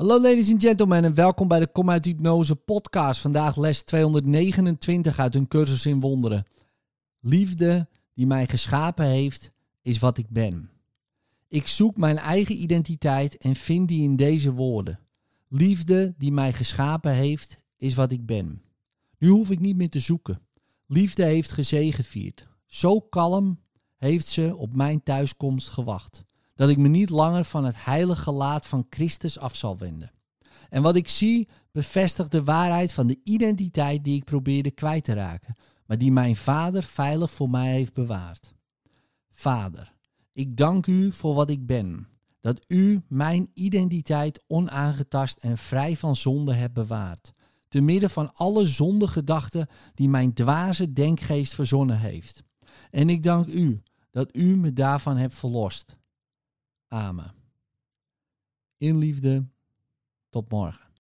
Hallo ladies and gentlemen en welkom bij de Kom uit Hypnose podcast. Vandaag les 229 uit een cursus in wonderen. Liefde die mij geschapen heeft, is wat ik ben. Ik zoek mijn eigen identiteit en vind die in deze woorden. Liefde die mij geschapen heeft, is wat ik ben. Nu hoef ik niet meer te zoeken. Liefde heeft gezegevierd. Zo kalm heeft ze op mijn thuiskomst gewacht dat ik me niet langer van het heilige gelaat van Christus af zal wenden. En wat ik zie bevestigt de waarheid van de identiteit die ik probeerde kwijt te raken, maar die mijn vader veilig voor mij heeft bewaard. Vader, ik dank u voor wat ik ben, dat u mijn identiteit onaangetast en vrij van zonde hebt bewaard, te midden van alle zondegedachten die mijn dwaze denkgeest verzonnen heeft. En ik dank u dat u me daarvan hebt verlost. Amen. In liefde, tot morgen.